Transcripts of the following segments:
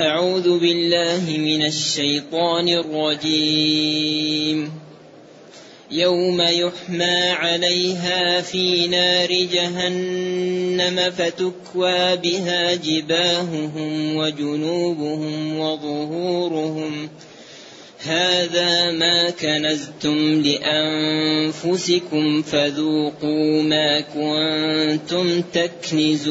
أعوذ بالله من الشيطان الرجيم. يوم يحمى عليها في نار جهنم فتكوى بها جباههم وجنوبهم وظهورهم. هذا ما كنزتم لأنفسكم فذوقوا ما كنتم تكنزون.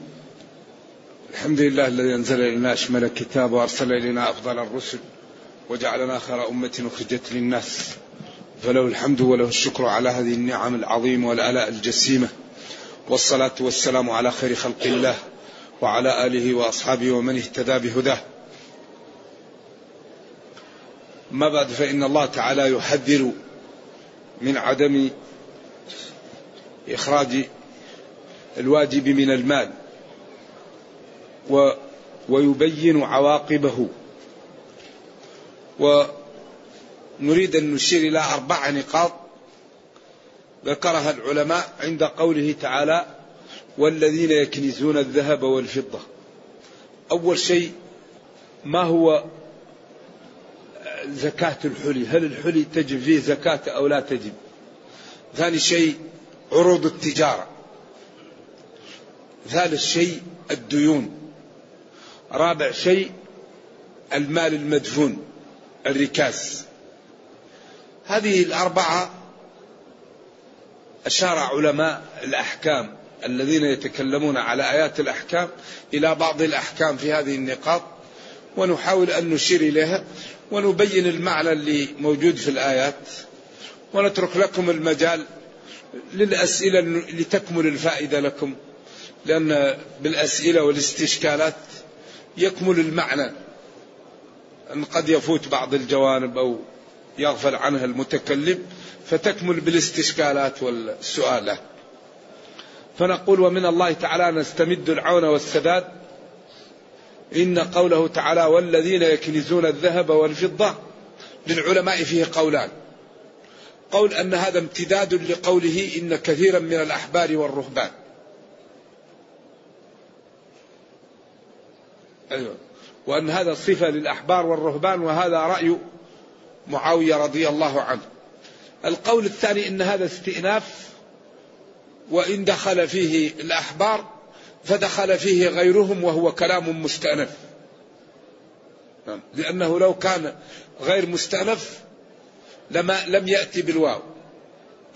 الحمد لله الذي أنزل إلينا أشمل الكتاب وأرسل إلينا أفضل الرسل وجعلنا خير أمة أخرجت للناس فله الحمد وله الشكر على هذه النعم العظيمة والآلاء الجسيمة والصلاة والسلام على خير خلق الله وعلى آله وأصحابه ومن اهتدى بهداه. ما بعد فإن الله تعالى يحذر من عدم إخراج الواجب من المال. و ويبين عواقبه. ونريد أن نشير إلى أربع نقاط ذكرها العلماء عند قوله تعالى والذين يكنزون الذهب والفضة. أول شيء ما هو زكاة الحلي؟ هل الحلي تجب فيه زكاة أو لا تجب؟ ثاني شيء عروض التجارة. ثالث شيء الديون. رابع شيء المال المدفون الركاز. هذه الأربعة أشار علماء الأحكام الذين يتكلمون على آيات الأحكام إلى بعض الأحكام في هذه النقاط ونحاول أن نشير إليها ونبين المعنى اللي موجود في الآيات ونترك لكم المجال للأسئلة لتكمل الفائدة لكم لأن بالأسئلة والإستشكالات يكمل المعنى. أن قد يفوت بعض الجوانب أو يغفل عنها المتكلم فتكمل بالاستشكالات والسؤالات فنقول ومن الله تعالى نستمد العون والسداد. إن قوله تعالى والذين يكنزون الذهب والفضة للعلماء فيه قولان. قول أن هذا امتداد لقوله إن كثيرا من الأحبار والرهبان. أيوة. وأن هذا صفة للأحبار والرهبان وهذا رأي معاوية رضي الله عنه. القول الثاني إن هذا استئناف وإن دخل فيه الأحبار فدخل فيه غيرهم وهو كلام مستأنف. نعم. لأنه لو كان غير مستأنف لما لم يأتي بالواو.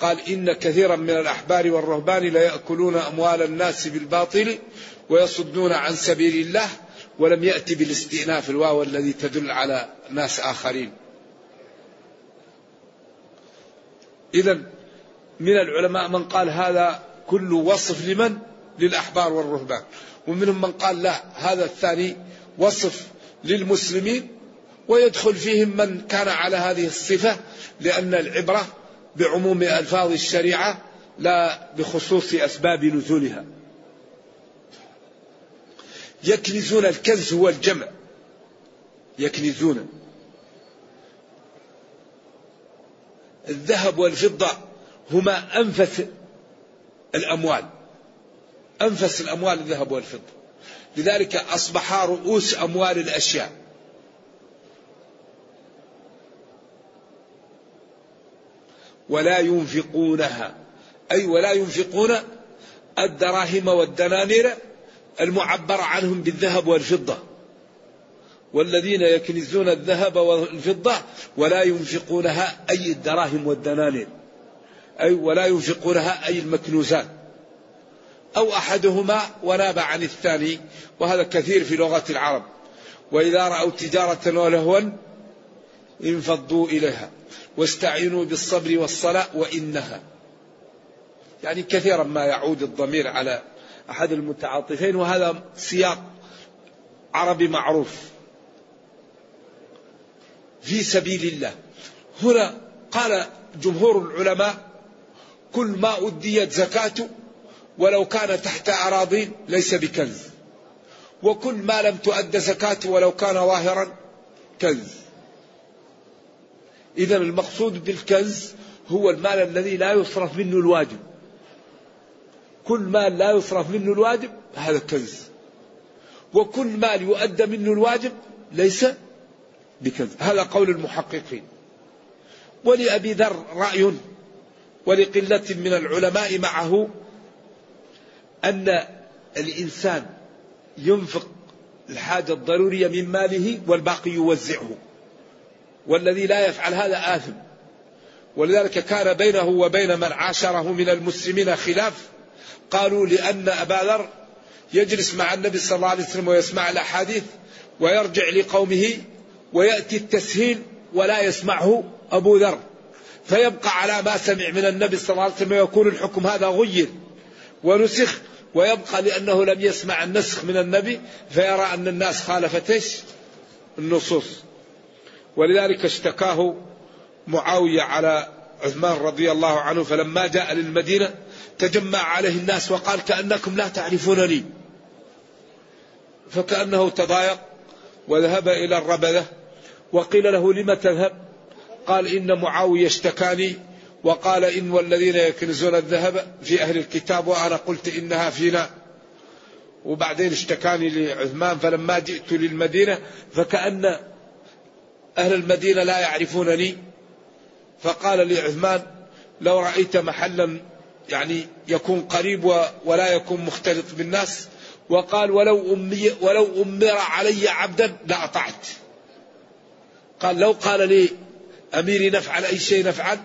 قال إن كثيرا من الأحبار والرهبان ليأكلون أموال الناس بالباطل ويصدون عن سبيل الله ولم يأتي بالاستئناف الواو الذي تدل على ناس آخرين. إذا من العلماء من قال هذا كل وصف لمن؟ للأحبار والرهبان. ومنهم من قال لا هذا الثاني وصف للمسلمين ويدخل فيهم من كان على هذه الصفة لأن العبرة بعموم ألفاظ الشريعة لا بخصوص أسباب نزولها. يكنزون الكنز هو الجمع يكنزون. الذهب والفضة هما أنفس الأموال. أنفس الأموال الذهب والفضة. لذلك أصبحا رؤوس أموال الأشياء. ولا ينفقونها. أي ولا ينفقون الدراهم والدنانير المعبر عنهم بالذهب والفضة. والذين يكنزون الذهب والفضة ولا ينفقونها أي الدراهم والدنانير. أي ولا ينفقونها أي المكنوزات. أو أحدهما وناب عن الثاني وهذا كثير في لغة العرب. وإذا رأوا تجارة ولهوا انفضوا إليها واستعينوا بالصبر والصلاة وإنها. يعني كثيرا ما يعود الضمير على أحد المتعاطفين وهذا سياق عربي معروف. في سبيل الله. هنا قال جمهور العلماء كل ما أديت زكاته ولو كان تحت أراضين ليس بكنز. وكل ما لم تؤد زكاته ولو كان ظاهرا كنز. إذا المقصود بالكنز هو المال الذي لا يصرف منه الواجب. كل مال لا يصرف منه الواجب هذا كنز. وكل مال يؤدى منه الواجب ليس بكنز. هذا قول المحققين. ولأبي ذر رأي ولقلة من العلماء معه أن الإنسان ينفق الحاجة الضرورية من ماله والباقي يوزعه. والذي لا يفعل هذا آثم. ولذلك كان بينه وبين من عاشره من المسلمين خلاف. قالوا لأن أبا ذر يجلس مع النبي صلى الله عليه وسلم ويسمع الأحاديث ويرجع لقومه ويأتي التسهيل ولا يسمعه أبو ذر. فيبقى على ما سمع من النبي صلى الله عليه وسلم ويكون الحكم هذا غير ونسخ ويبقى لأنه لم يسمع النسخ من النبي فيرى أن الناس خالفت إيش؟ النصوص. ولذلك اشتكاه معاوية على عثمان رضي الله عنه فلما جاء للمدينة تجمع عليه الناس وقال كأنكم لا تعرفونني. فكأنه تضايق وذهب إلى الربذة وقيل له لم تذهب؟ قال إن معاوية اشتكاني وقال إن والذين يكنزون الذهب في أهل الكتاب وأنا قلت إنها فينا. وبعدين اشتكاني لعثمان فلما جئت للمدينة فكأن أهل المدينة لا يعرفونني. فقال لي عثمان لو رأيت محلا يعني يكون قريب ولا يكون مختلط بالناس. وقال ولو أمي ولو أمر علي عبدا لأطعت قال لو قال لي أميري نفعل أي شيء نفعل.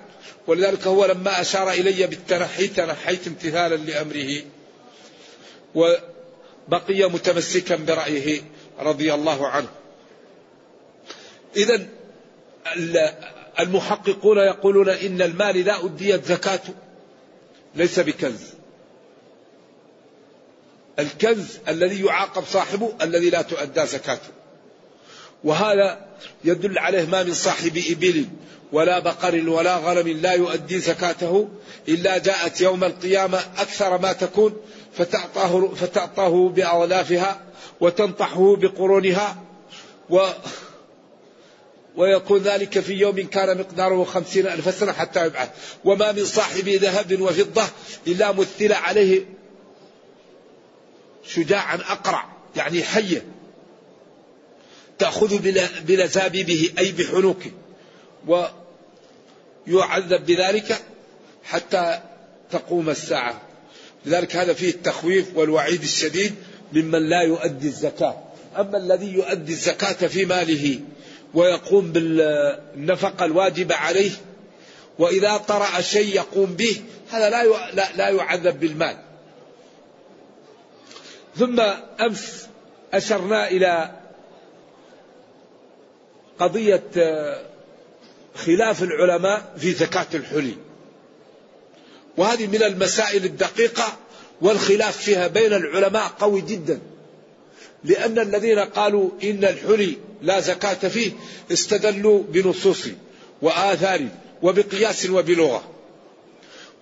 ولذلك هو لما أشار إلي بالتنحي تنحيت امتثالا لأمره. وبقي متمسكا برأيه رضي الله عنه. إذا المحققون يقولون إن المال إذا أديت زكاته ليس بكنز. الكنز الذي يعاقب صاحبه الذي لا تؤدى زكاته. وهذا يدل عليه ما من صاحب إبل ولا بقر ولا غنم لا يؤدي زكاته إلا جاءت يوم القيامة أكثر ما تكون فتعطاه, فتعطاه بأظلافها وتنطحه بقرونها و ويكون ذلك في يوم كان مقداره خمسين ألف سنة حتى يبعث. وما من صاحب ذهب وفضة إلا مثل عليه شجاعا أقرع يعني حية تأخذ بلزابيبه أي بحنوكه ويعذب بذلك حتى تقوم الساعة. لذلك هذا فيه التخويف والوعيد الشديد ممن لا يؤدي الزكاة. أما الذي يؤدي الزكاة في ماله ويقوم بالنفقة الواجبة عليه وإذا طرأ شيء يقوم به هذا لا لا يعذب بالمال. ثم أمس أشرنا إلى قضية خلاف العلماء في زكاة الحلي. وهذه من المسائل الدقيقة والخلاف فيها بين العلماء قوي جدا. لأن الذين قالوا إن الحلي لا زكاة فيه استدلوا بنصوص وآثار وبقياس وبلغة.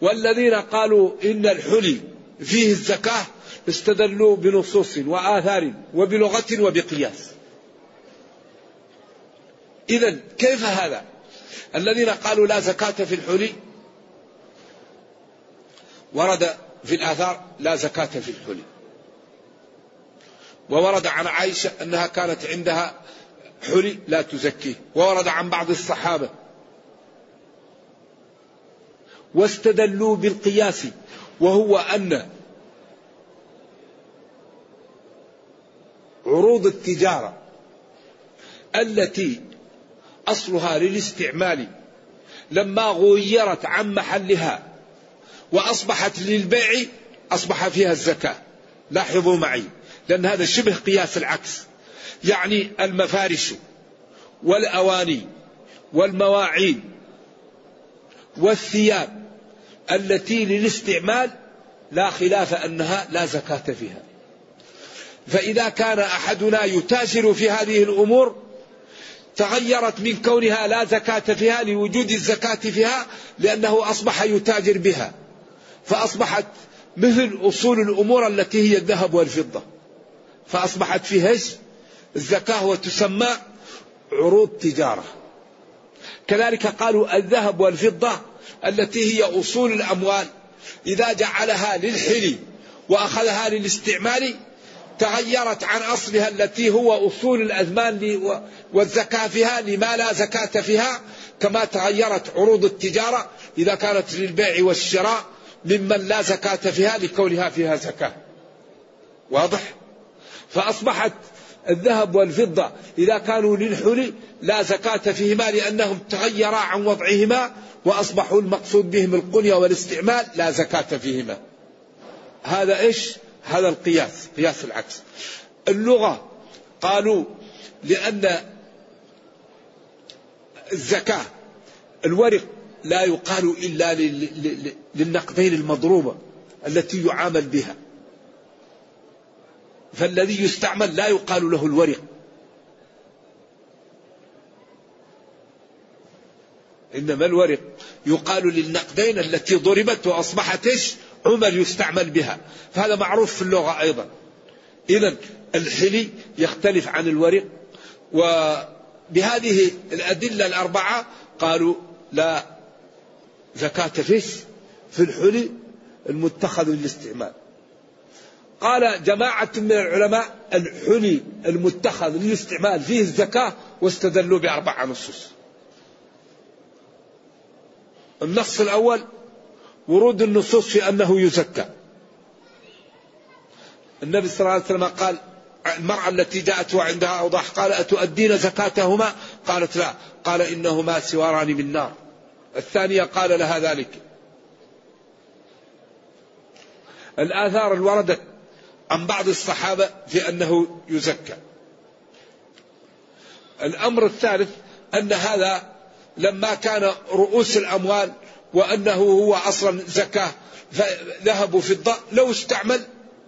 والذين قالوا إن الحلي فيه الزكاة استدلوا بنصوص وآثار وبلغة وبقياس. إذا كيف هذا؟ الذين قالوا لا زكاة في الحلي ورد في الآثار لا زكاة في الحلي. وورد عن عائشة أنها كانت عندها حلي لا تزكيه. وورد عن بعض الصحابة. واستدلوا بالقياس وهو أن عروض التجارة التي أصلها للاستعمال لما غيرت عن محلها وأصبحت للبيع أصبح فيها الزكاة. لاحظوا معي. لأن هذا شبه قياس العكس. يعني المفارش والأواني والمواعين والثياب التي للاستعمال لا خلاف أنها لا زكاة فيها. فإذا كان أحدنا يتاجر في هذه الأمور تغيرت من كونها لا زكاة فيها لوجود الزكاة فيها لأنه أصبح يتاجر بها. فأصبحت مثل أصول الأمور التي هي الذهب والفضة. فأصبحت فيها الزكاة وتسمى عروض تجارة. كذلك قالوا الذهب والفضة التي هي أصول الأموال إذا جعلها للحلي وأخذها للاستعمال تغيرت عن أصلها التي هو أصول الأزمان والزكاة فيها لما لا زكاة فيها كما تغيرت عروض التجارة إذا كانت للبيع والشراء ممن لا زكاة فيها لكونها فيها زكاة. واضح؟ فأصبحت الذهب والفضة إذا كانوا للحلي لا زكاة فيهما لأنهم تغيرا عن وضعهما وأصبحوا المقصود بهم القنية والاستعمال لا زكاة فيهما. هذا إيش؟ هذا القياس قياس العكس. اللغة قالوا لأن الزكاة الورق لا يقال إلا للنقدين المضروبة التي يعامل بها. فالذي يستعمل لا يقال له الورق. إنما الورق يقال للنقدين التي ضربت وأصبحت إيش؟ عمل يستعمل بها. فهذا معروف في اللغة أيضا. إذا الحلي يختلف عن الورق وبهذه الأدلة الأربعة قالوا لا زكاة فيش. في الحلي المتخذ للاستعمال. قال جماعة من العلماء الحلي المتخذ للاستعمال فيه الزكاة واستدلوا بأربع نصوص. النص الأول ورود النصوص في أنه يزكى. النبي صلى الله عليه وسلم قال المرأة التي جاءت وعندها أوضاح قال أتؤدين زكاتهما؟ قالت لا. قال إنهما سواران من نار. الثانية قال لها ذلك. الآثار الوردت عن بعض الصحابة في أنه يزكى. الأمر الثالث أن هذا لما كان رؤوس الأموال وأنه هو أصلا زكاة ذهب وفضة لو استعمل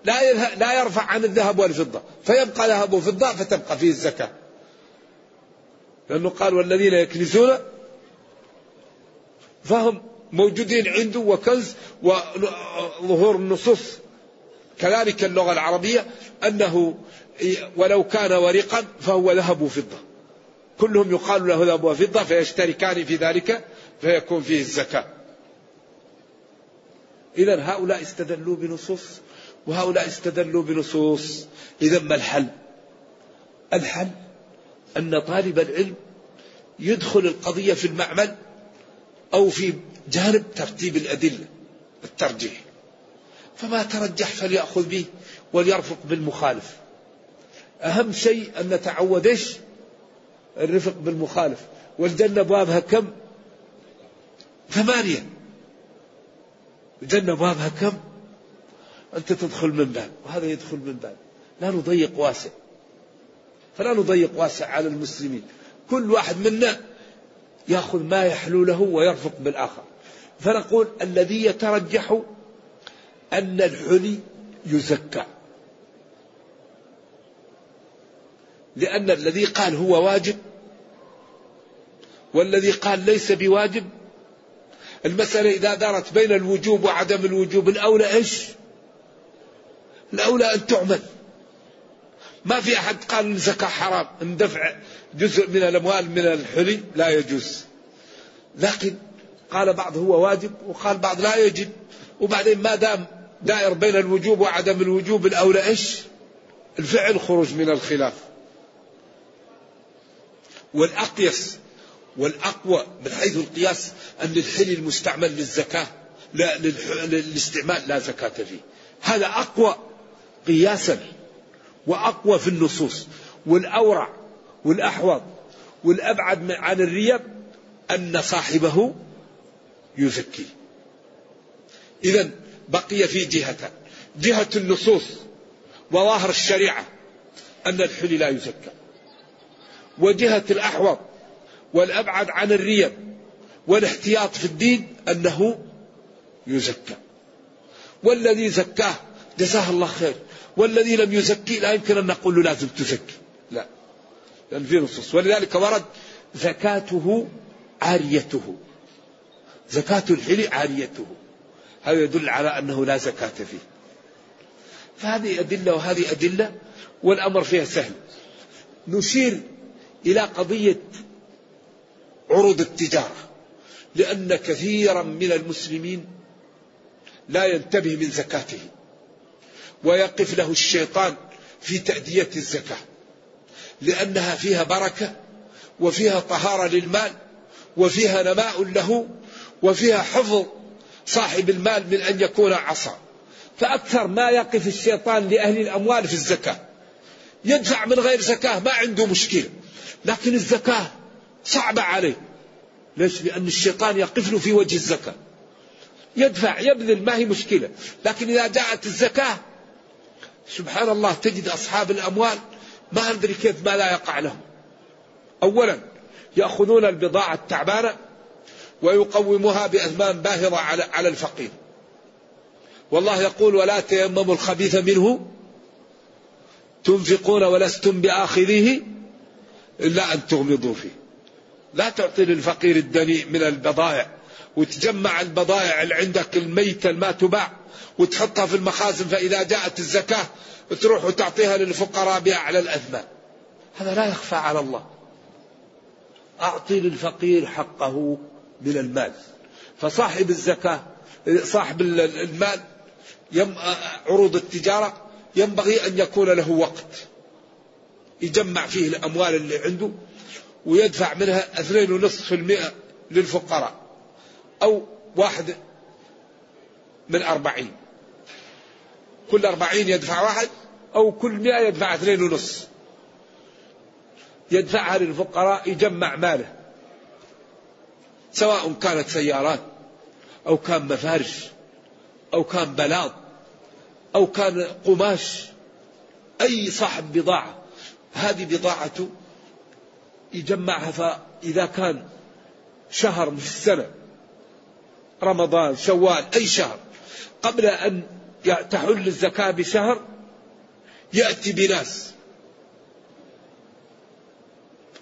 لا لا يرفع عن الذهب والفضة. فيبقى ذهب وفضة فتبقى فيه الزكاة. لأنه قال والذين يكنزون فهم موجودين عنده وكنز وظهور النصوص كذلك اللغة العربية أنه ولو كان ورقا فهو ذهب وفضة. كلهم يقال له ذهب وفضة فيشتركان في ذلك فيكون فيه الزكاة. إذا هؤلاء استدلوا بنصوص وهؤلاء استدلوا بنصوص. إذا ما الحل؟ الحل أن طالب العلم يدخل القضية في المعمل أو في جانب ترتيب الأدلة الترجيح. فما ترجح فليأخذ به وليرفق بالمخالف. أهم شيء أن نتعود إيش؟ الرفق بالمخالف. والجنة أبوابها كم؟ ثمانية. الجنة أبوابها كم؟ أنت تدخل من باب وهذا يدخل من باب. لا نضيق واسع. فلا نضيق واسع على المسلمين. كل واحد منا يأخذ ما يحلو له ويرفق بالآخر. فنقول الذي يترجح أن الحلي يزكى. لأن الذي قال هو واجب والذي قال ليس بواجب. المسألة إذا دارت بين الوجوب وعدم الوجوب الأولى إيش؟ الأولى أن تعمل. ما في أحد قال الزكاة حرام إن دفع جزء من الأموال من الحلي لا يجوز. لكن قال بعض هو واجب وقال بعض لا يجب وبعدين ما دام دائر بين الوجوب وعدم الوجوب الأولى إيش؟ الفعل خروج من الخلاف. والأقيس والأقوى من حيث القياس أن الحلي المستعمل للزكاة لا للاستعمال لا زكاة فيه. هذا أقوى قياسا وأقوى في النصوص. والأورع والأحوط والأبعد عن الريب أن صاحبه يزكي. إذا بقي في جهتان جهة النصوص وظاهر الشريعة أن الحلي لا يزكى. وجهة الأحوط والأبعد عن الريب والاحتياط في الدين أنه يزكى. والذي زكاه جزاه الله خير والذي لم يزكي لا يمكن أن نقول له لازم تزكي. لا لأن في نصوص. ولذلك ورد زكاته عاريته. زكاة الحلي عاريته. هذا يدل على أنه لا زكاة فيه. فهذه أدلة وهذه أدلة والأمر فيها سهل. نشير إلى قضية عروض التجارة لأن كثيرا من المسلمين لا ينتبه من زكاته ويقف له الشيطان في تأدية الزكاة لأنها فيها بركة وفيها طهارة للمال وفيها نماء له وفيها حفظ صاحب المال من أن يكون عصا. فأكثر ما يقف الشيطان لأهل الأموال في الزكاة. يدفع من غير زكاة ما عنده مشكلة. لكن الزكاة صعبة عليه. ليش؟ لأن الشيطان يقف له في وجه الزكاة. يدفع يبذل ما هي مشكلة. لكن إذا جاءت الزكاة سبحان الله تجد أصحاب الأموال ما أدري كيف ما لا يقع لهم. أولا يأخذون البضاعة التعبانة. ويقومها بأثمان باهظة على الفقير. والله يقول ولا تيمموا الخبيث منه تنفقون ولستم بآخذيه إلا أن تغمضوا فيه. لا تعطي للفقير الدنيء من البضائع وتجمع البضائع اللي عندك الميتة ما تباع وتحطها في المخازن فإذا جاءت الزكاة تروح وتعطيها للفقراء بأعلى الأثمان هذا لا يخفى على الله. أعطي للفقير حقه من المال. فصاحب الزكاة صاحب المال عروض التجارة ينبغي أن يكون له وقت. يجمع فيه الأموال اللي عنده ويدفع منها اثنين ونصف في المئة للفقراء أو واحد من أربعين. كل أربعين يدفع واحد أو كل مئة يدفع اثنين ونصف. يدفعها للفقراء يجمع ماله. سواء كانت سيارات أو كان مفارش أو كان بلاط أو كان قماش أي صاحب بضاعة. هذه بضاعته يجمعها فإذا كان شهر في السنة رمضان شوال أي شهر قبل أن تحل الزكاة بشهر يأتي بناس.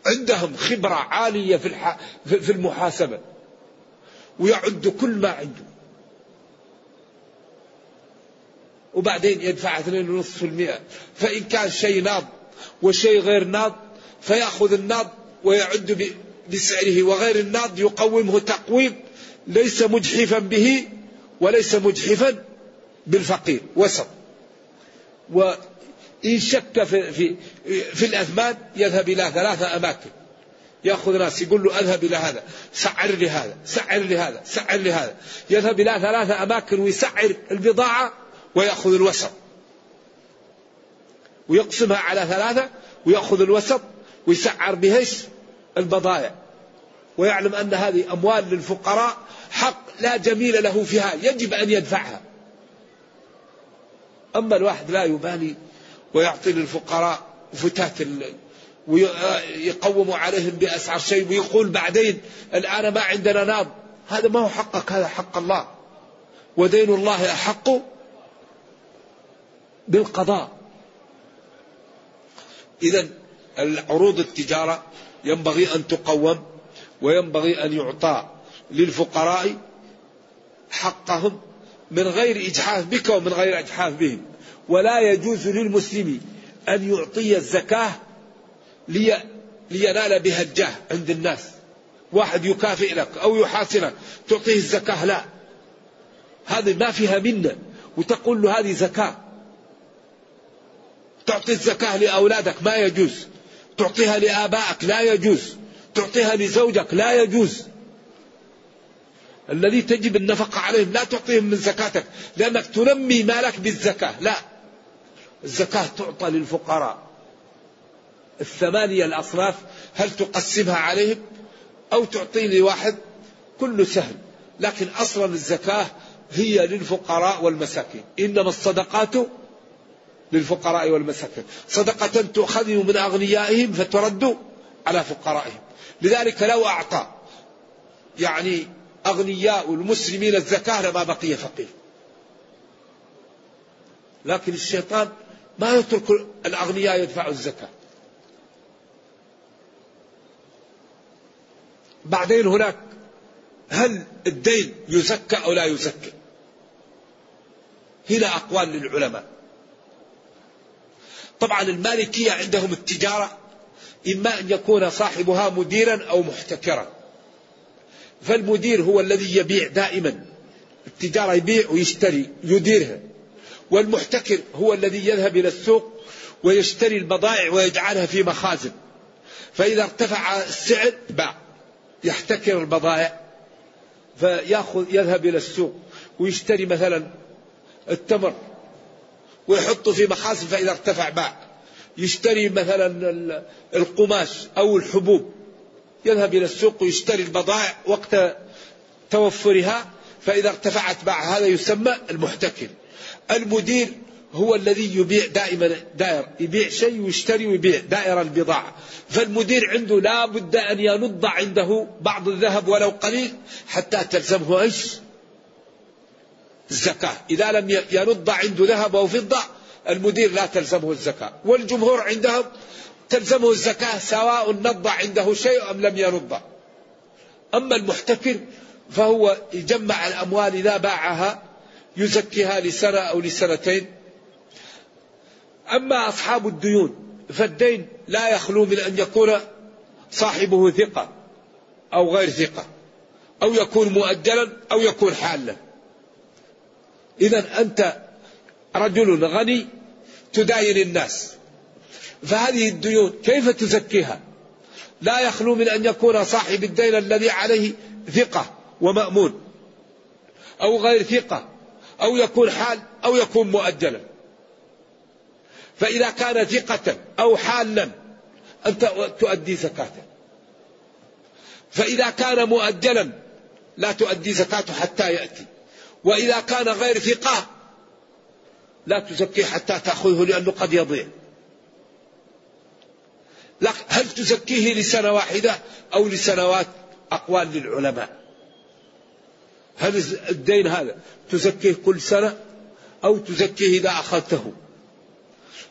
عندهم خبرة عالية في في المحاسبة. ويعد كل ما عنده. وبعدين يدفع 2.5% فإن كان شيء ناض وشيء غير ناض فيأخذ الناض ويعد بسعره وغير الناض يقومه تقويم ليس مجحفا به وليس مجحفا بالفقير. وسط. وإن شك في, في, في الأثمان يذهب إلى ثلاثة أماكن. يأخذ ناس يقول له أذهب إلى هذا سعر لي هذا سعر لي هذا سعر لي هذا. يذهب إلى ثلاثة أماكن ويسعر البضاعة ويأخذ الوسط. ويقسمها على ثلاثة ويأخذ الوسط ويسعر بهش البضائع. ويعلم أن هذه أموال للفقراء حق لا جميل له فيها يجب أن يدفعها. أما الواحد لا يبالي ويعطي للفقراء فتات ويقوم عليهم بأسعار شيء ويقول بعدين الآن ما عندنا ناض هذا ما هو حقك هذا حق الله. ودين الله أحق بالقضاء. إذا عروض التجارة ينبغي أن تقوم وينبغي أن يعطى للفقراء حقهم من غير إجحاف بك ومن غير إجحاف بهم. ولا يجوز للمسلم أن يعطي الزكاة لي لينال بها الجاه عند الناس. واحد يكافئ لك أو يحاسنك تعطيه الزكاة؟ لا. هذه ما فيها منة وتقول له هذه زكاة. تعطي الزكاة لأولادك؟ ما يجوز. تعطيها لآبائك؟ لا يجوز. تعطيها لزوجك؟ لا يجوز. الذي تجب النفقة عليهم لا تعطيهم من زكاتك لأنك تنمي مالك بالزكاة. لا. الزكاة تعطى للفقراء. الثمانية الأصناف هل تقسمها عليهم أو تعطي لواحد كله سهل لكن أصلا الزكاة هي للفقراء والمساكين. إنما الصدقات للفقراء والمساكين. صدقة تؤخذ من أغنيائهم فترد على فقرائهم. لذلك لو أعطى يعني أغنياء المسلمين الزكاة لما بقي فقير. لكن الشيطان ما يترك الأغنياء يدفعوا الزكاة. بعدين هناك هل الدين يزكى أو لا يزكى؟ هنا أقوال للعلماء. طبعا المالكية عندهم التجارة إما أن يكون صاحبها مديرا أو محتكرا. فالمدير هو الذي يبيع دائما. التجارة يبيع ويشتري يديرها. والمحتكر هو الذي يذهب إلى السوق ويشتري البضائع ويجعلها في مخازن. فإذا ارتفع السعر باع. يحتكر البضائع فيأخذ يذهب إلى السوق ويشتري مثلا التمر ويحطه في مخازن فإذا ارتفع باع. يشتري مثلا القماش أو الحبوب يذهب إلى السوق ويشتري البضائع وقت توفرها فإذا ارتفعت باع. هذا يسمى المحتكر. المدير هو الذي يبيع دائما دائر يبيع شيء ويشتري ويبيع دائرة البضاعة. فالمدير عنده لا بد أن ينض عنده بعض الذهب ولو قليل حتى تلزمه إيش؟ الزكاة. إذا لم ينض عنده ذهب أو فضة المدير لا تلزمه الزكاة. والجمهور عندهم تلزمه الزكاة سواء نض عنده شيء أم لم ينض. أما المحتكر فهو يجمع الأموال إذا باعها يزكيها لسنة أو لسنتين أما أصحاب الديون فالدين لا يخلو من أن يكون صاحبه ثقة أو غير ثقة أو يكون مؤجلا أو يكون حالا. إذا أنت رجل غني تداين الناس فهذه الديون كيف تزكيها؟ لا يخلو من أن يكون صاحب الدين الذي عليه ثقة ومأمون أو غير ثقة. أو يكون حال أو يكون مؤجلا. فإذا كان ثقة أو حالا أنت تؤدي زكاته. فإذا كان مؤجلا لا تؤدي زكاته حتى يأتي. وإذا كان غير ثقة لا تزكيه حتى تأخذه لأنه قد يضيع. هل تزكيه لسنة واحدة أو لسنوات أقوال للعلماء؟ هل الدين هذا. تزكيه كل سنة أو تزكيه إذا أخذته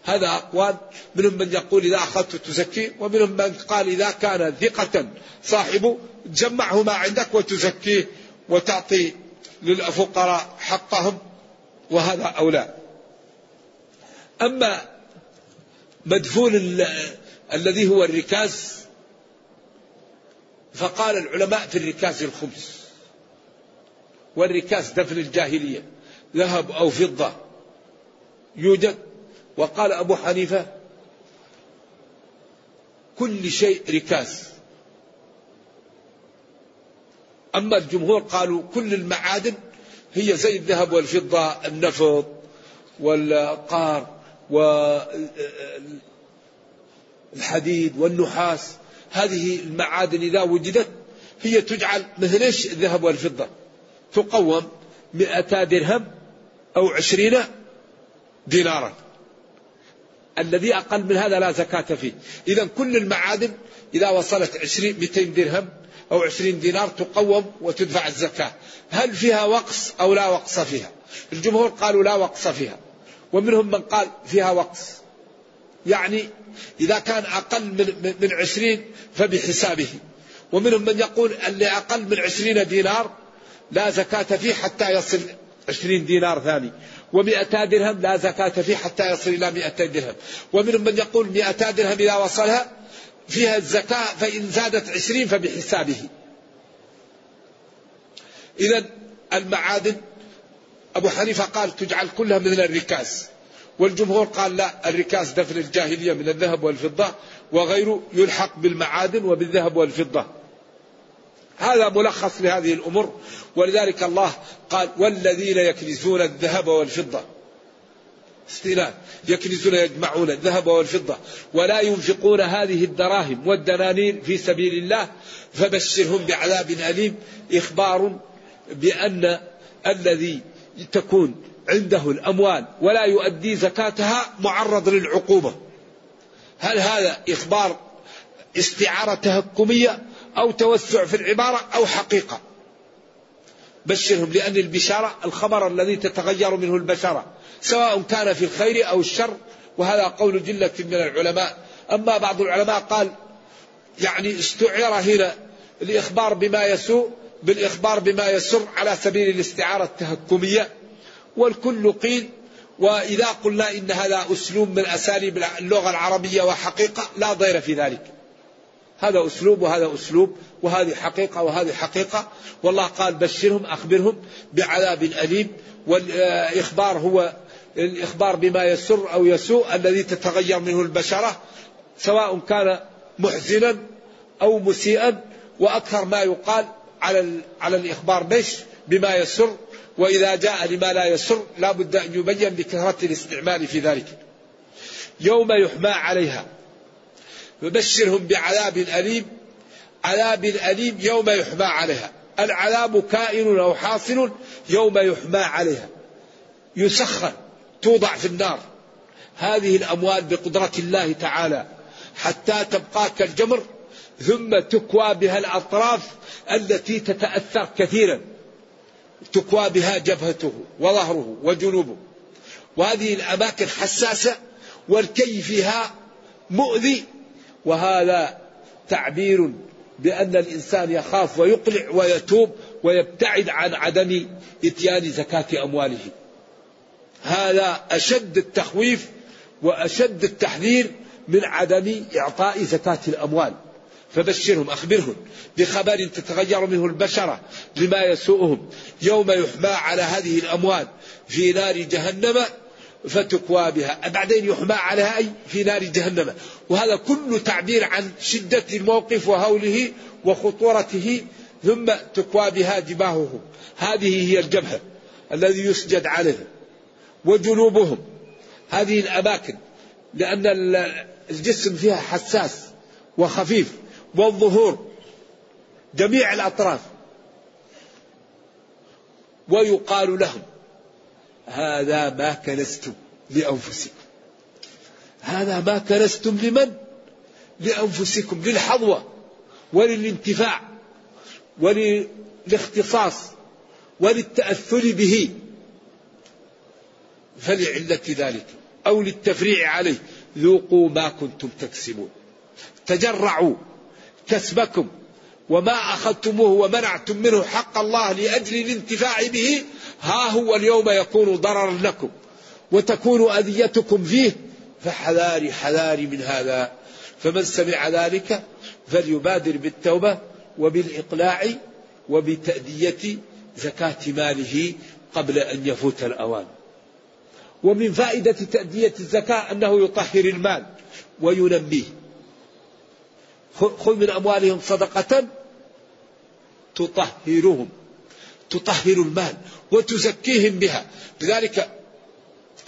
هذا أقوال. منهم من يقول إذا أخذته تزكيه ومنهم من قال إذا كان ثقة صاحبه تجمعه ما عندك وتزكيه وتعطي للفقراء حقهم وهذا أولى. أما مدفون الذي هو الركاز فقال العلماء في الركاز الخمس. والركاز دفن الجاهلية ذهب أو فضة يوجد. وقال أبو حنيفة كل شيء ركاز. أما الجمهور قالوا كل المعادن هي زي الذهب والفضة النفط والقار والحديد والنحاس. هذه المعادن إذا وجدت هي تجعل مثل الذهب والفضة. تقوم مئتا درهم أو عشرين دينارا. الذي أقل من هذا لا زكاة فيه. إذا كل المعادن إذا وصلت عشرين مئتين درهم أو عشرين دينار تقوم وتدفع الزكاة. هل فيها وقص أو لا وقص فيها؟ الجمهور قالوا لا وقص فيها. ومنهم من قال فيها وقص. يعني إذا كان أقل من, من عشرين فبحسابه. ومنهم من يقول اللي أقل من عشرين دينار لا زكاة فيه حتى يصل عشرين دينار ثاني. ومئتا درهم لا زكاة فيه حتى يصل إلى مئتا درهم. ومنهم من يقول مئتا درهم إذا وصلها فيها الزكاة فإن زادت عشرين فبحسابه. إذا المعادن أبو حنيفة قال تجعل كلها من الركاز. والجمهور قال لا الركاز دفن الجاهلية من الذهب والفضة وغيره يلحق بالمعادن وبالذهب والفضة. هذا ملخص لهذه الأمور. ولذلك الله قال والذين يكنزون الذهب والفضة. استئناف. يكنزون يجمعون الذهب والفضة. ولا ينفقون هذه الدراهم والدنانير في سبيل الله فبشرهم بعذاب أليم. إخبار بأن الذي تكون عنده الأموال ولا يؤدي زكاتها معرض للعقوبة. هل هذا إخبار استعارة تهكمية؟ أو توسع في العبارة أو حقيقة. بشرهم لأن البشارة الخبر الذي تتغير منه البشرة سواء كان في الخير أو الشر وهذا قول جلة من العلماء. أما بعض العلماء قال يعني استعير هنا الإخبار بما يسوء بالإخبار بما يسر على سبيل الاستعارة التهكمية. والكل قيل وإذا قلنا إن هذا أسلوب من أساليب اللغة العربية وحقيقة لا ضير في ذلك. هذا أسلوب وهذا أسلوب وهذه حقيقة وهذه حقيقة. والله قال بشرهم أخبرهم بعذاب أليم. والإخبار هو الإخبار بما يسر أو يسوء الذي تتغير منه البشرة سواء كان محزنا أو مسيئا. وأكثر ما يقال على على الإخبار بش بما يسر. وإذا جاء لما لا يسر لا بد أن يبين بكثرة الاستعمال في ذلك. يوم يحمى عليها. فبشرهم بعذاب أليم. عذاب أليم يوم يحمى عليها. العذاب كائن أو حاصل يوم يحمى عليها. يسخن توضع في النار. هذه الأموال بقدرة الله تعالى. حتى تبقى كالجمر ثم تكوى بها الأطراف التي تتأثر كثيرا. تكوى بها جبهته وظهره وجنوبه. وهذه الأماكن حساسة والكي فيها مؤذي. وهذا تعبير بأن الإنسان يخاف ويقلع ويتوب ويبتعد عن عدم إتيان زكاة أمواله. هذا أشد التخويف وأشد التحذير من عدم إعطاء زكاة الأموال. فبشرهم أخبرهم بخبر تتغير منه البشرة لما يسوءهم. يوم يحمى على هذه الأموال في نار جهنم فتكوى بها. بعدين يحمى عليها أي في نار جهنم. وهذا كل تعبير عن شدة الموقف وهوله وخطورته ثم تكوى بها جباههم هذه هي الجبهة الذي يسجد عليه وجنوبهم. هذه الأماكن لأن الجسم فيها حساس وخفيف والظهور جميع الأطراف. ويقال لهم هذا ما كنستم لأنفسكم. هذا ما كنستم لمن؟ لأنفسكم للحظوة وللانتفاع وللاختصاص وللتأثر به. فلعلة ذلك أو للتفريع عليه. ذوقوا ما كنتم تكسبون. تجرعوا كسبكم. وما أخذتموه ومنعتم منه حق الله لأجل الانتفاع به ها هو اليوم يكون ضررا لكم وتكون أذيتكم فيه فحذاري حذاري من هذا. فمن سمع ذلك فليبادر بالتوبة وبالإقلاع وبتأدية زكاة ماله قبل أن يفوت الأوان. ومن فائدة تأدية الزكاة أنه يطهر المال وينميه. خذ من أموالهم صدقة تطهرهم تطهر المال وتزكيهم بها. لذلك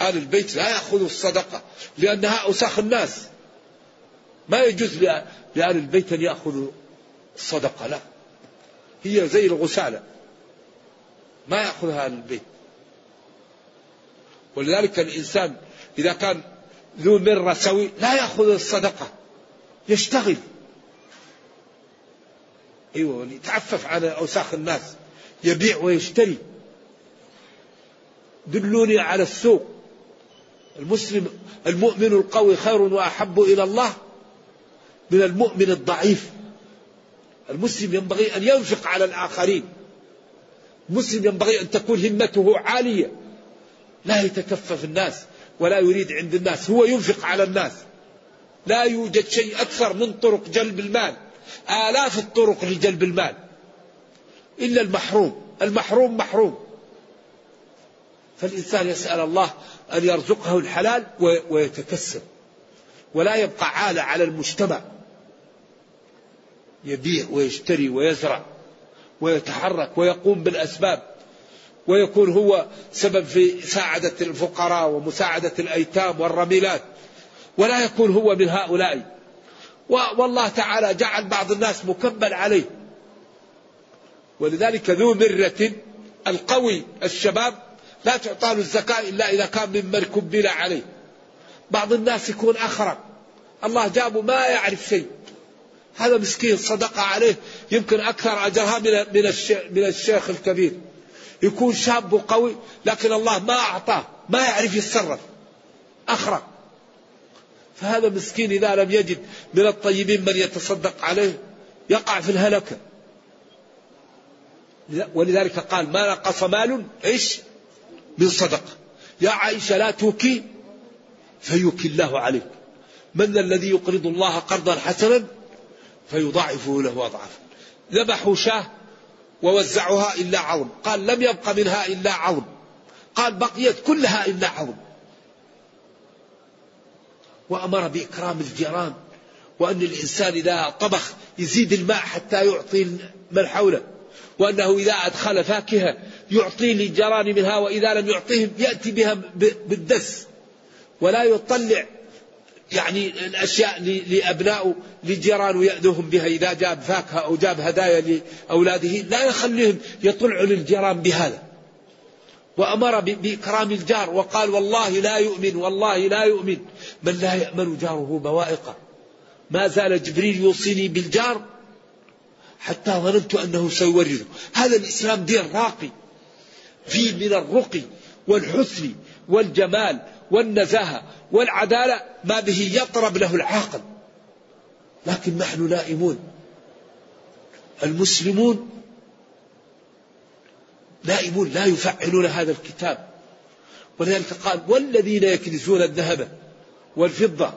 آل البيت لا يأخذوا الصدقة لأنها أوساخ الناس. ما يجوز لآل البيت أن يأخذوا الصدقة لا. هي زي الغسالة. ما يأخذها آل البيت. ولذلك الإنسان إذا كان ذو مرة سوي لا يأخذ الصدقة يشتغل. أيوه يتعفف على أوساخ الناس. يبيع ويشتري. دلوني على السوق. المسلم المؤمن القوي خير وأحب إلى الله من المؤمن الضعيف. المسلم ينبغي أن ينفق على الآخرين. المسلم ينبغي أن تكون همته عالية. لا يتكفف الناس ولا يريد عند الناس. هو ينفق على الناس. لا يوجد شيء أكثر من طرق جلب المال. آلاف الطرق لجلب المال. إلا المحروم. المحروم محروم. فالإنسان يسأل الله أن يرزقه الحلال ويتكسب. ولا يبقى عالة على المجتمع. يبيع ويشتري ويزرع ويتحرك ويقوم بالأسباب. ويكون هو سبب في ساعدة الفقراء ومساعدة الأيتام والرميلات. ولا يكون هو من هؤلاء. والله تعالى جعل بعض الناس مكبل عليه. ولذلك ذو مرة القوي الشباب لا تعطى له الزكاة إلا إذا كان ممن كبل عليه. بعض الناس يكون أخرق الله جابه ما يعرف شيء. هذا مسكين صدقة عليه. يمكن أكثر أجرها من من من الشيخ الكبير. يكون شاب وقوي لكن الله ما أعطاه. ما يعرف يتصرف. أخرق فهذا مسكين إذا لم يجد من الطيبين من يتصدق عليه يقع في الهلكة. ولذلك قال ما نقص مال إيش من صدقة. يا عائشة لا توكي. فيوكي الله عليك. من الذي يقرض الله قرضا حسنا فيضاعفه له أضعافا. ذبحوا شاة ووزعوها إلا عظم قال لم يبق منها إلا عظم قال بقيت كلها إلا عظم وأمر بإكرام الجيران وأن الإنسان إذا طبخ يزيد الماء حتى يعطي من حوله وأنه إذا أدخل فاكهة يعطي للجيران منها وإذا لم يعطيهم يأتي بها بالدس. ولا يطلع يعني الأشياء لأبنائه لجيران ويأذوهم بها إذا جاب فاكهة أو جاب هدايا لأولاده لا يخليهم يطلعوا للجيران بهذا. وأمر بإكرام الجار وقال والله لا يؤمن والله لا يؤمن. من لا يأمن جاره بوائقه. ما زال جبريل يوصيني بالجار حتى ظننت أنه سيورده. هذا الإسلام دين راقي فيه من الرقي والحسن والجمال والنزاهة والعدالة ما به يطرب له العاقل. لكن نحن نائمون. المسلمون نائمون لا يفعلون هذا الكتاب. ولذلك قال والذين يكنزون الذهب والفضة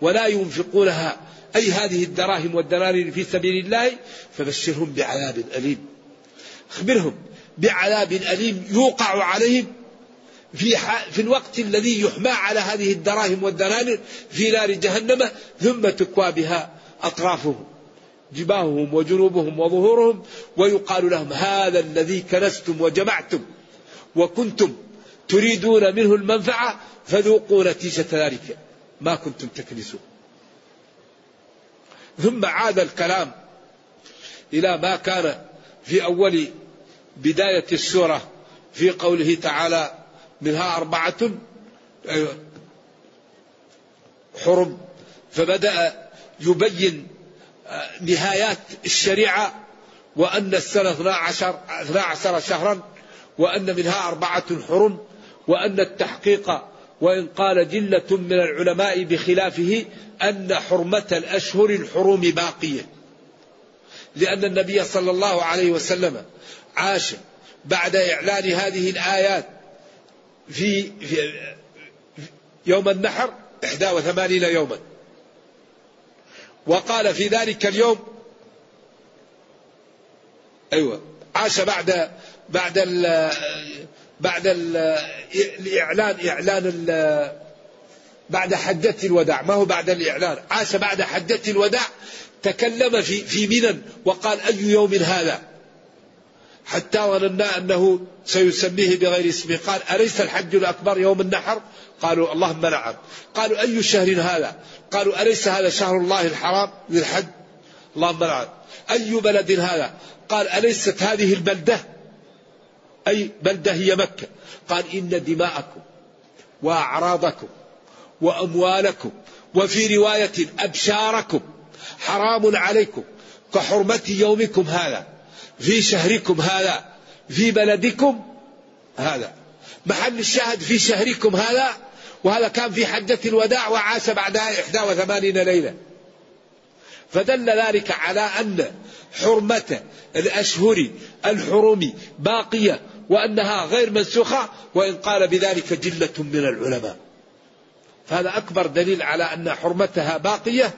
ولا ينفقونها أي هذه الدراهم والدنانير في سبيل الله فبشرهم بعذاب أليم. أخبرهم بعذاب أليم يوقع عليهم في, في الوقت الذي يحمى على هذه الدراهم والدنانير في نار جهنم ثم تكوى بها أطرافهم. جباههم وجنوبهم وظهورهم ويقال لهم هذا الذي كنستم وجمعتم وكنتم تريدون منه المنفعة فذوقوا نتيجة ذلك ما كنتم تكنسون. ثم عاد الكلام إلى ما كان في أول بداية السورة في قوله تعالى منها أربعة حرم فبدأ يبين نهايات الشريعة وأن السنة 12 12 شهرا وأن منها أربعة حرم وأن التحقيق وإن قال جلة من العلماء بخلافه أن حرمة الأشهر الحرم باقية. لأن النبي صلى الله عليه وسلم عاش بعد إعلان هذه الآيات في, في يوم النحر 81 يوما. وقال في ذلك اليوم أيوة عاش بعد بعد ال بعد ال الإعلان إعلان ال بعد حجة الوداع. ما هو بعد الإعلان؟ عاش بعد حجة الوداع تكلم في في منى وقال أي يوم هذا؟ حتى ظننا أنه سيسميه بغير اسمه. قال أليس الحج الأكبر يوم النحر؟ قالوا اللهم نعم. قالوا أي شهر هذا؟ قالوا أليس هذا شهر الله الحرام للحج؟ اللهم نعم أي بلد هذا؟ قال أليست هذه البلدة؟ أي بلدة هي مكة؟ قال إن دماءكم وأعراضكم وأموالكم وفي رواية أبشاركم حرام عليكم كحرمة يومكم هذا في شهركم هذا في بلدكم هذا. محل الشاهد في شهركم هذا وهذا كان في حجة الوداع وعاش بعدها 81 ليلة. فدل ذلك على أن حرمة الأشهر الحرم باقية وأنها غير منسوخة وإن قال بذلك جلة من العلماء. فهذا أكبر دليل على أن حرمتها باقية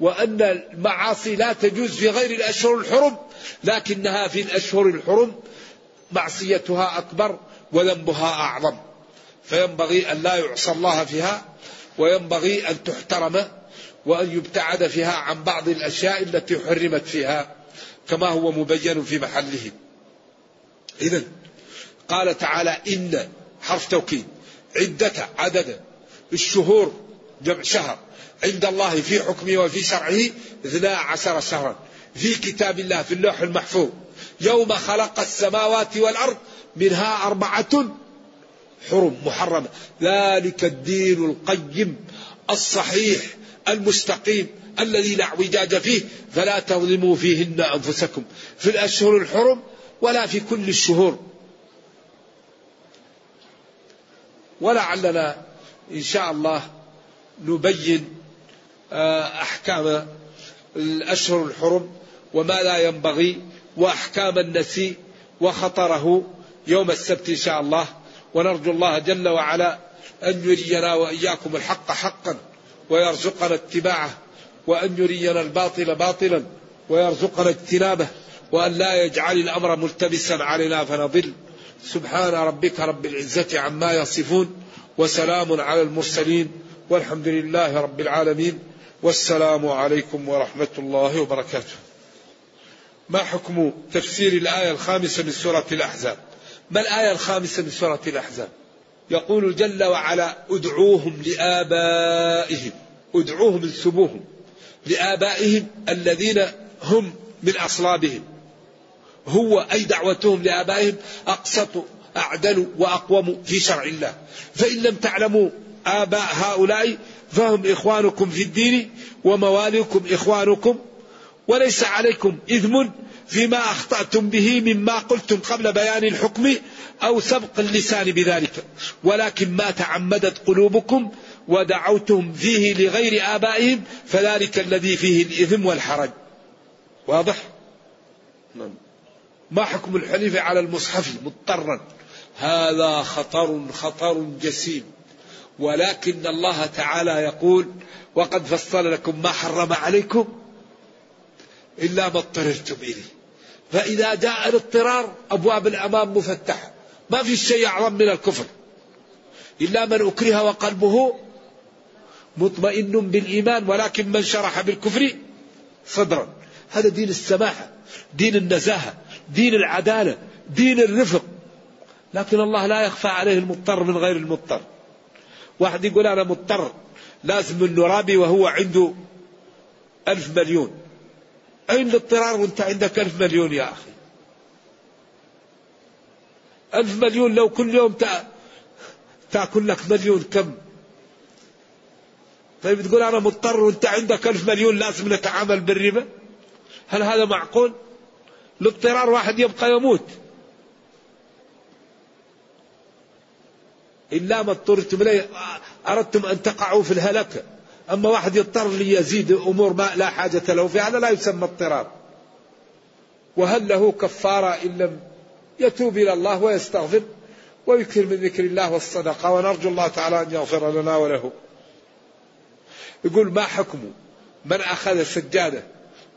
وأن المعاصي لا تجوز في غير الأشهر الحرم لكنها في الأشهر الحرم معصيتها أكبر وذنبها أعظم. فينبغي أن لا يعصى الله فيها وينبغي أن تحترم وأن يبتعد فيها عن بعض الأشياء التي حرمت فيها كما هو مبين في محله. إذا قال تعالى إن حرف توكيد عدة عدد الشهور جمع شهر عند الله في حكمه وفي شرعه اثنا عشر شهرا في كتاب الله في اللوح المحفوظ يوم خلق السماوات والأرض منها أربعة حرم محرمة ذلك الدين القيم الصحيح المستقيم الذي لا اعوجاج فيه فلا تظلموا فيهن أنفسكم. في الأشهر الحرم ولا في كل الشهور. ولعلنا إن شاء الله نبين آه، أحكام الأشهر الحرم وما لا ينبغي وأحكام النسي وخطره يوم السبت إن شاء الله. ونرجو الله جل وعلا أن يرينا وإياكم الحق حقا ويرزقنا اتباعه وأن يرينا الباطل باطلا ويرزقنا اجتنابه وأن لا يجعل الأمر ملتبسا علينا فنضل. سبحان ربك رب العزة عما يصفون وسلام على المرسلين والحمد لله رب العالمين والسلام عليكم ورحمة الله وبركاته. ما حكم تفسير الآية الخامسة من سورة الأحزاب؟ ما الآية الخامسة من سورة الأحزاب. يقول جل وعلا ادعوهم لآبائهم ادعوهم انسبوهم لآبائهم الذين هم من أصلابهم. هو أي دعوتهم لآبائهم؟ أقسط أعدل وأقوم في شرع الله. فإن لم تعلموا آباء هؤلاء فهم إخوانكم في الدين ومواليكم إخوانكم وليس عليكم إثم فيما أخطأتم به مما قلتم قبل بيان الحكم أو سبق اللسان بذلك. ولكن ما تعمدت قلوبكم ودعوتم فيه لغير آبائهم فذلك الذي فيه الإثم والحرج. واضح؟ نعم. ما حكم الحليف على المصحف مضطرا؟ هذا خطر خطر جسيم. ولكن الله تعالى يقول وقد فصل لكم ما حرم عليكم إلا ما اضطررتم إليه فإذا جاء الاضطرار أبواب الأمام مفتحة. ما في شيء أعظم من الكفر. إلا من أكره وقلبه مطمئن بالإيمان ولكن من شرح بالكفر صدرا. هذا دين السماحة دين النزاهة دين العدالة دين الرفق. لكن الله لا يخفى عليه المضطر من غير المضطر. واحد يقول أنا مضطر لازم النرابي وهو عنده ألف مليون. أين الاضطرار وانت عندك ألف مليون يا أخي. ألف مليون لو كل يوم تأكل لك مليون كم. طيب تقول أنا مضطر وانت عندك ألف مليون لازم نتعامل بالربا؟ هل هذا معقول؟ الاضطرار واحد يبقى يموت. إلا ما اضطرتم إليه. أردتم أن تقعوا في الهلكة. أما واحد يضطر ليزيد أمور ما لا حاجة له في هذا لا يسمى اضطرار وهل له كفارة إن لم يتوب إلى الله ويستغفر ويكثر من ذكر الله والصدقة؟ ونرجو الله تعالى أن يغفر لنا وله. يقول ما حكم من أخذ سجادة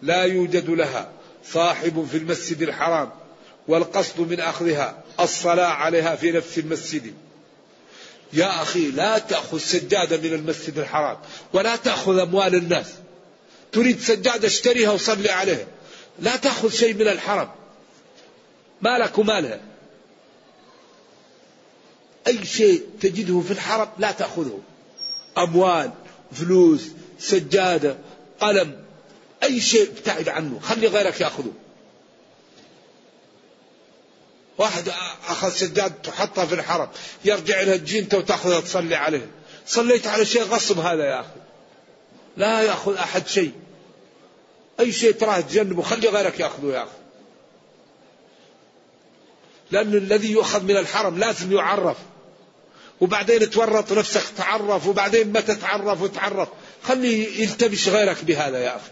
لا يوجد لها صاحب في المسجد الحرام والقصد من أخذها الصلاة عليها في نفس المسجد؟ يا أخي لا تأخذ سجادة من المسجد الحرام ولا تأخذ أموال الناس. تريد سجادة اشتريها وصلي عليها. لا تأخذ شيء من الحرم. مالك ومالها أي شيء تجده في الحرم لا تأخذه. أموال فلوس سجادة قلم أي شيء ابتعد عنه. خلي غيرك يأخذه. واحد أخذ سجاد تحطها في الحرم يرجع لها تجي وتأخذها تصلي عليه. صليت على شيء غصب هذا يا أخي. لا يأخذ أحد شيء. أي شيء تراه تجنبه خلي غيرك يأخذه يا أخي. لأن الذي يؤخذ من الحرم لازم يعرف. وبعدين تورط نفسك تعرف. وبعدين ما تتعرف وتعرف. خلي يلتبش غيرك بهذا يا أخي.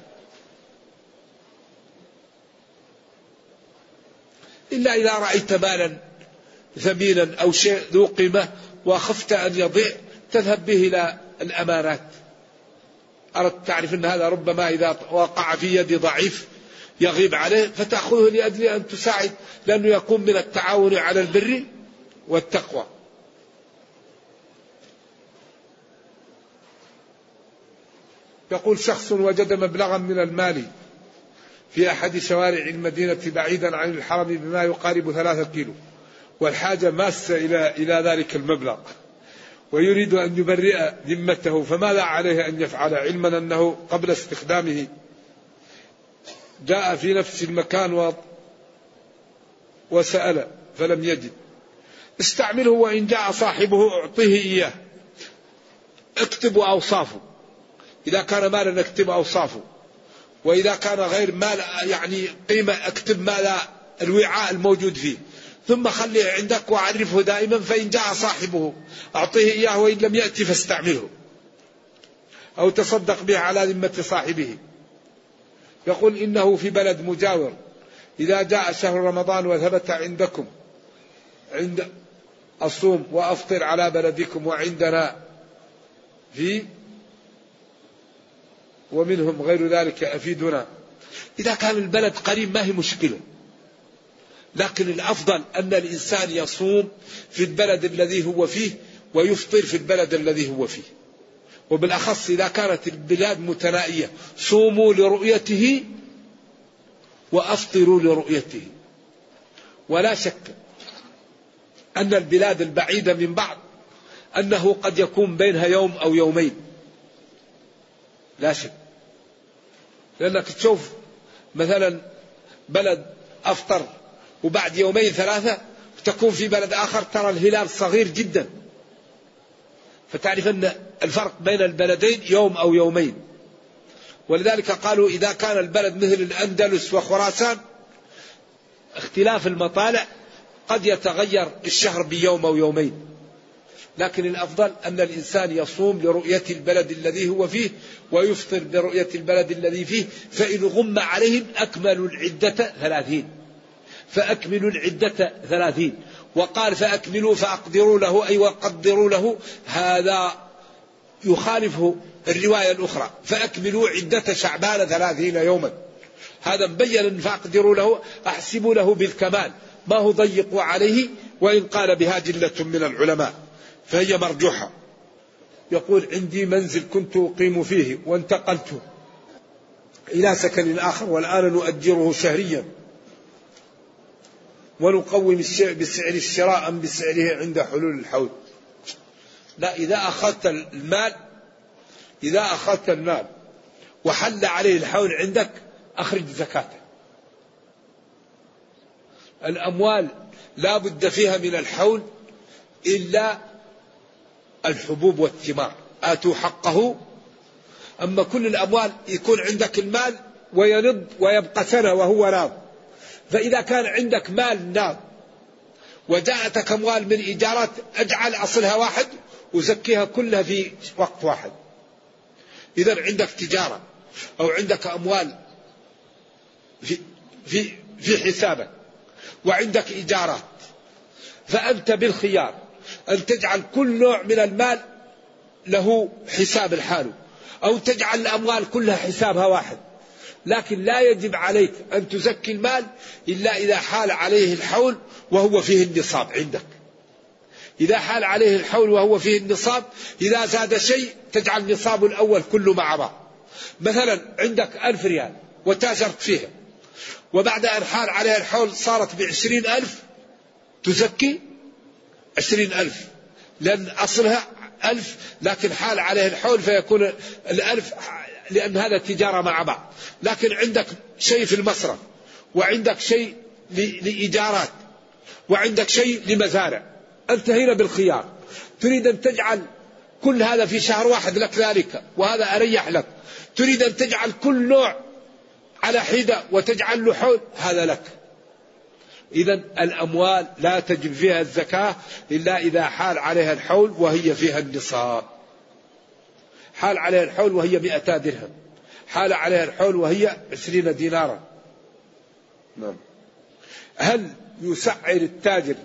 إلا إذا رأيت مالا ثمينا أو شيء ذو قيمة وخفت أن يضيع تذهب به إلى الأمانات أردت تعرف أن هذا ربما إذا وقع في يد ضعيف يغيب عليه فتأخذه لأجل أن تساعد لأنه يكون من التعاون على البر والتقوى. يقول شخص وجد مبلغا من المال في أحد شوارع المدينة بعيدا عن الحرم بما يقارب ثلاثة كيلو والحاجة ماسة إلى إلى ذلك المبلغ. ويريد أن يبرئ ذمته فماذا عليه أن يفعل؟ علما أنه قبل استخدامه جاء في نفس المكان و وسأل فلم يجد. استعمله وإن جاء صاحبه أعطيه إياه. اكتب أوصافه. إذا كان مالا اكتب أوصافه. وإذا كان غير مال يعني قيمة اكتب مال الوعاء الموجود فيه. ثم خليه عندك وعرفه دائما فإن جاء صاحبه أعطيه إياه وإن لم يأتي فاستعمله. أو تصدق به على ذمة صاحبه. يقول إنه في بلد مجاور. إذا جاء شهر رمضان وثبت عندكم عند أصوم وأفطر على بلدكم وعندنا في ومنهم غير ذلك أفيدنا. إذا كان البلد قريب ما هي مشكلة. لكن الأفضل أن الإنسان يصوم في البلد الذي هو فيه ويفطر في البلد الذي هو فيه. وبالأخص إذا كانت البلاد متنائية صوموا لرؤيته وأفطروا لرؤيته. ولا شك أن البلاد البعيدة من بعض أنه قد يكون بينها يوم أو يومين. لا شك. لأنك تشوف مثلا بلد أفطر وبعد يومين ثلاثة تكون في بلد آخر ترى الهلال صغير جدا. فتعرف أن الفرق بين البلدين يوم أو يومين. ولذلك قالوا إذا كان البلد مثل الأندلس وخراسان اختلاف المطالع قد يتغير الشهر بيوم أو يومين. لكن الأفضل أن الإنسان يصوم لرؤية البلد الذي هو فيه ويفطر لرؤية البلد الذي فيه فإن غم عليهم أكملوا العدة ثلاثين. فأكملوا العدة ثلاثين. وقال فأكملوا فأقدروا له أي وقدروا له. هذا يخالفه الرواية الأخرى. فأكملوا عدة شعبان ثلاثين يوما. هذا مبين فأقدروا له أحسبوا له بالكمال. ما هو ضيقوا عليه وإن قال بها جلة من العلماء. فهي مرجوحة. يقول عندي منزل كنت أقيم فيه وانتقلت إلى سكن آخر والآن نؤجره شهريا. ونقوم بسعر الشراء أم بسعره عند حلول الحول لا إذا أخذت المال إذا أخذت المال وحل عليه الحول عندك أخرج زكاته. الأموال لا بد فيها من الحول إلا الحبوب والثمار. آتوا حقه. أما كل الأموال يكون عندك المال وينض ويبقى سنة وهو ناض فإذا كان عندك مال ناض وجاءتك أموال من إيجارات اجعل أصلها واحد وزكيها كلها في وقت واحد. إذا عندك تجارة أو عندك أموال في في في حسابك وعندك إيجارات فأنت بالخيار. أن تجعل كل نوع من المال له حساب الحال أو تجعل الأموال كلها حسابها واحد. لكن لا يجب عليك أن تزكي المال إلا إذا حال عليه الحول وهو فيه النصاب عندك. إذا حال عليه الحول وهو فيه النصاب إذا زاد شيء تجعل النصاب الأول كله مع بعض. مثلا عندك ألف ريال وتاجرت فيها وبعد أن حال عليها الحول صارت بعشرين ألف تزكي؟ عشرين ألف. لأن أصلها ألف لكن حال عليه الحول فيكون الألف لأن هذا تجارة مع بعض. لكن عندك شيء في المصرف وعندك شيء لإيجارات وعندك شيء لمزارع. أنت هنا بالخيار. تريد أن تجعل كل هذا في شهر واحد لك ذلك وهذا أريح لك. تريد أن تجعل كل نوع على حدة وتجعل له حول هذا لك. إذا الأموال لا تجب فيها الزكاة إلا إذا حال عليها الحول وهي فيها النصاب. حال عليها الحول وهي مئتا درهم. حال عليها الحول وهي عشرين دينارا. نعم. هل يسعر التاجر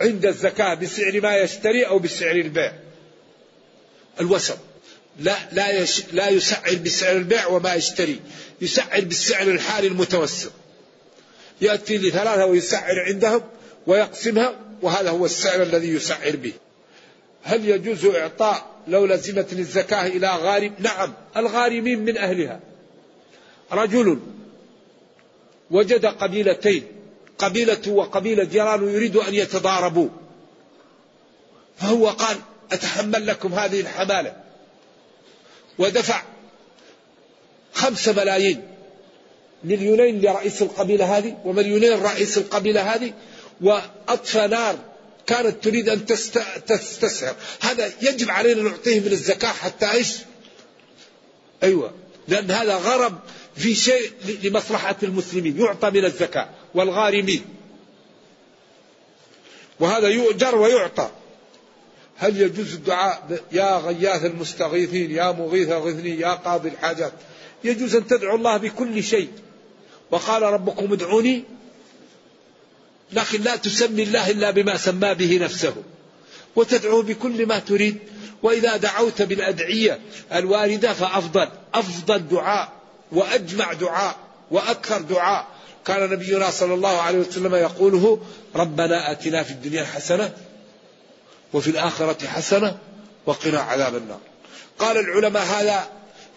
عند الزكاة بسعر ما يشتري أو بسعر البيع؟ الوسط. لا لا يش لا يسعر بسعر البيع وما يشتري. يسعر بالسعر الحالي المتوسط. يأتي لثلاثة ويسعر عندهم ويقسمها وهذا هو السعر الذي يسعر به. هل يجوز إعطاء لو لزمتني الزكاة إلى غارم؟ نعم الغارمين من أهلها. رجل وجد قبيلتين قبيلة وقبيلة جيرانه يريد أن يتضاربوا. فهو قال أتحمل لكم هذه الحمالة. ودفع خمسة ملايين مليونين لرئيس القبيلة هذه ومليونين لرئيس القبيلة هذه وأطفى نار كانت تريد أن تستسعر. هذا يجب علينا نعطيه من الزكاة حتى إيش؟ أيوة. لأن هذا غرب في شيء لمصلحة المسلمين. يعطى من الزكاة والغارمين. وهذا يؤجر ويعطى. هل يجوز الدعاء يا غياث المستغيثين يا مغيث اغثني يا قاضي الحاجات؟ يجوز أن تدعو الله بكل شيء. وقال ربكم ادعوني لكن لا تسمي الله إلا بما سمى به نفسه. وتدعو بكل ما تريد. وإذا دعوت بالأدعية الواردة فأفضل. أفضل دعاء وأجمع دعاء وأكثر دعاء. كان نبينا صلى الله عليه وسلم يقوله ربنا آتنا في الدنيا حسنة وفي الآخرة حسنة وقنا عذاب النار. قال العلماء هذا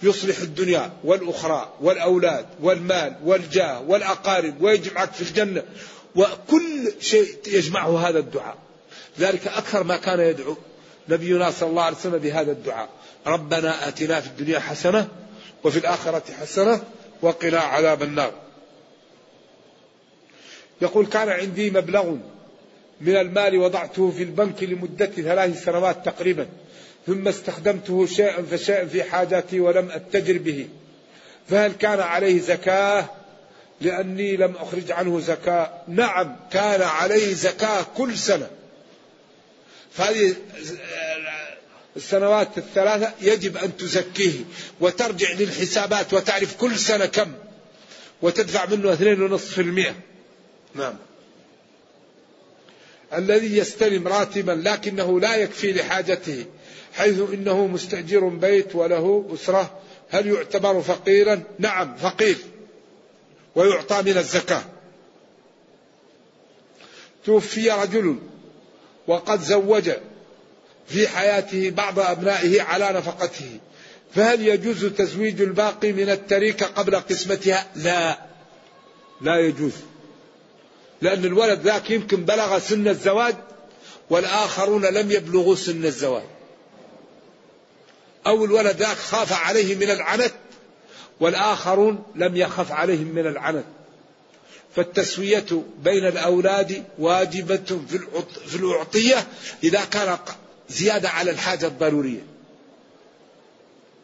يصلح الدنيا والأخرى والأولاد والمال والجاه والأقارب ويجمعك في الجنة. وكل شيء يجمعه هذا الدعاء. ذلك أكثر ما كان يدعو نبينا صلى الله عليه وسلم بهذا الدعاء. ربنا آتنا في الدنيا حسنة وفي الآخرة حسنة وقنا عذاب النار. يقول كان عندي مبلغ من المال وضعته في البنك لمدة ثلاث سنوات تقريبا. ثم استخدمته شيئا فشيئا في حاجاتي ولم أتجر به. فهل كان عليه زكاة؟ لأني لم أخرج عنه زكاة. نعم كان عليه زكاة كل سنة. فهذه السنوات الثلاثة يجب أن تزكيه وترجع للحسابات وتعرف كل سنة كم وتدفع منه اثنين ونصف المئة. نعم. الذي يستلم راتبا لكنه لا يكفي لحاجته. حيث إنه مستأجر بيت وله أسرة هل يعتبر فقيرا؟ نعم فقير ويعطى من الزكاة. توفي رجل وقد زوج في حياته بعض أبنائه على نفقته فهل يجوز تزويج الباقي من التركه قبل قسمتها؟ لا لا يجوز لأن الولد ذاك يمكن بلغ سن الزواج والآخرون لم يبلغوا سن الزواج أو الولد ذاك خاف عليه من العنت والآخرون لم يخف عليهم من العنت. فالتسوية بين الأولاد واجبة في الأعطية إذا كان زيادة على الحاجة الضرورية.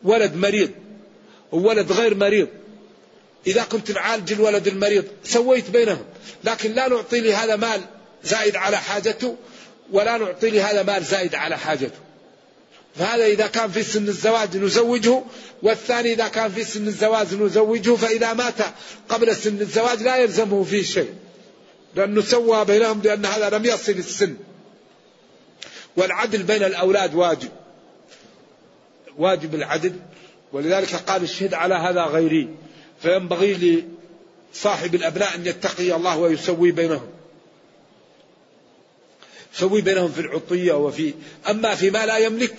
ولد مريض وولد غير مريض. إذا كنت نعالج الولد المريض سويت بينهم لكن لا نعطي لهذا مال زائد على حاجته ولا نعطي لهذا مال زائد على حاجته. فهذا إذا كان في سن الزواج نزوجه والثاني إذا كان في سن الزواج نزوجه فإذا مات قبل سن الزواج لا يلزمه فيه شيء. لأنه سوى بينهم لأن هذا لم يصل السن. والعدل بين الأولاد واجب. واجب العدل. ولذلك قال الشهد على هذا غيري. فينبغي لصاحب الأبناء أن يتقي الله ويسوي بينهم. يسوي بينهم في العطية وفي أما فيما لا يملك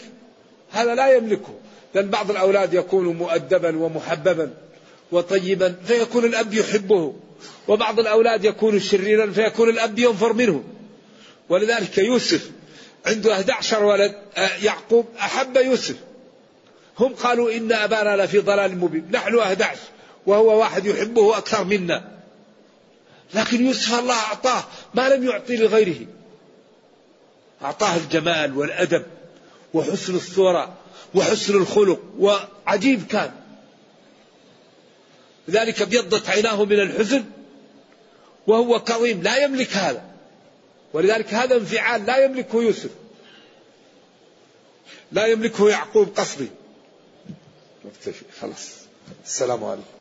هذا لا يملكه. لأن بعض الأولاد يكون مؤدبا ومحببا وطيبا فيكون الأب يحبه. وبعض الأولاد يكون شريرا فيكون الأب ينفر منه. ولذلك يوسف عنده 11 ولد يعقوب أحب يوسف. هم قالوا إن أبانا لفي ضلال مبين. نحن 11 وهو واحد يحبه أكثر منا. لكن يوسف الله أعطاه ما لم يعطي لغيره. أعطاه الجمال والأدب. وحسن الصورة وحسن الخلق وعجيب كان. لذلك ابيضت عيناه من الحزن وهو كظيم لا يملك هذا. ولذلك هذا انفعال لا يملكه يوسف. لا يملكه يعقوب قصدي. خلاص. السلام عليكم.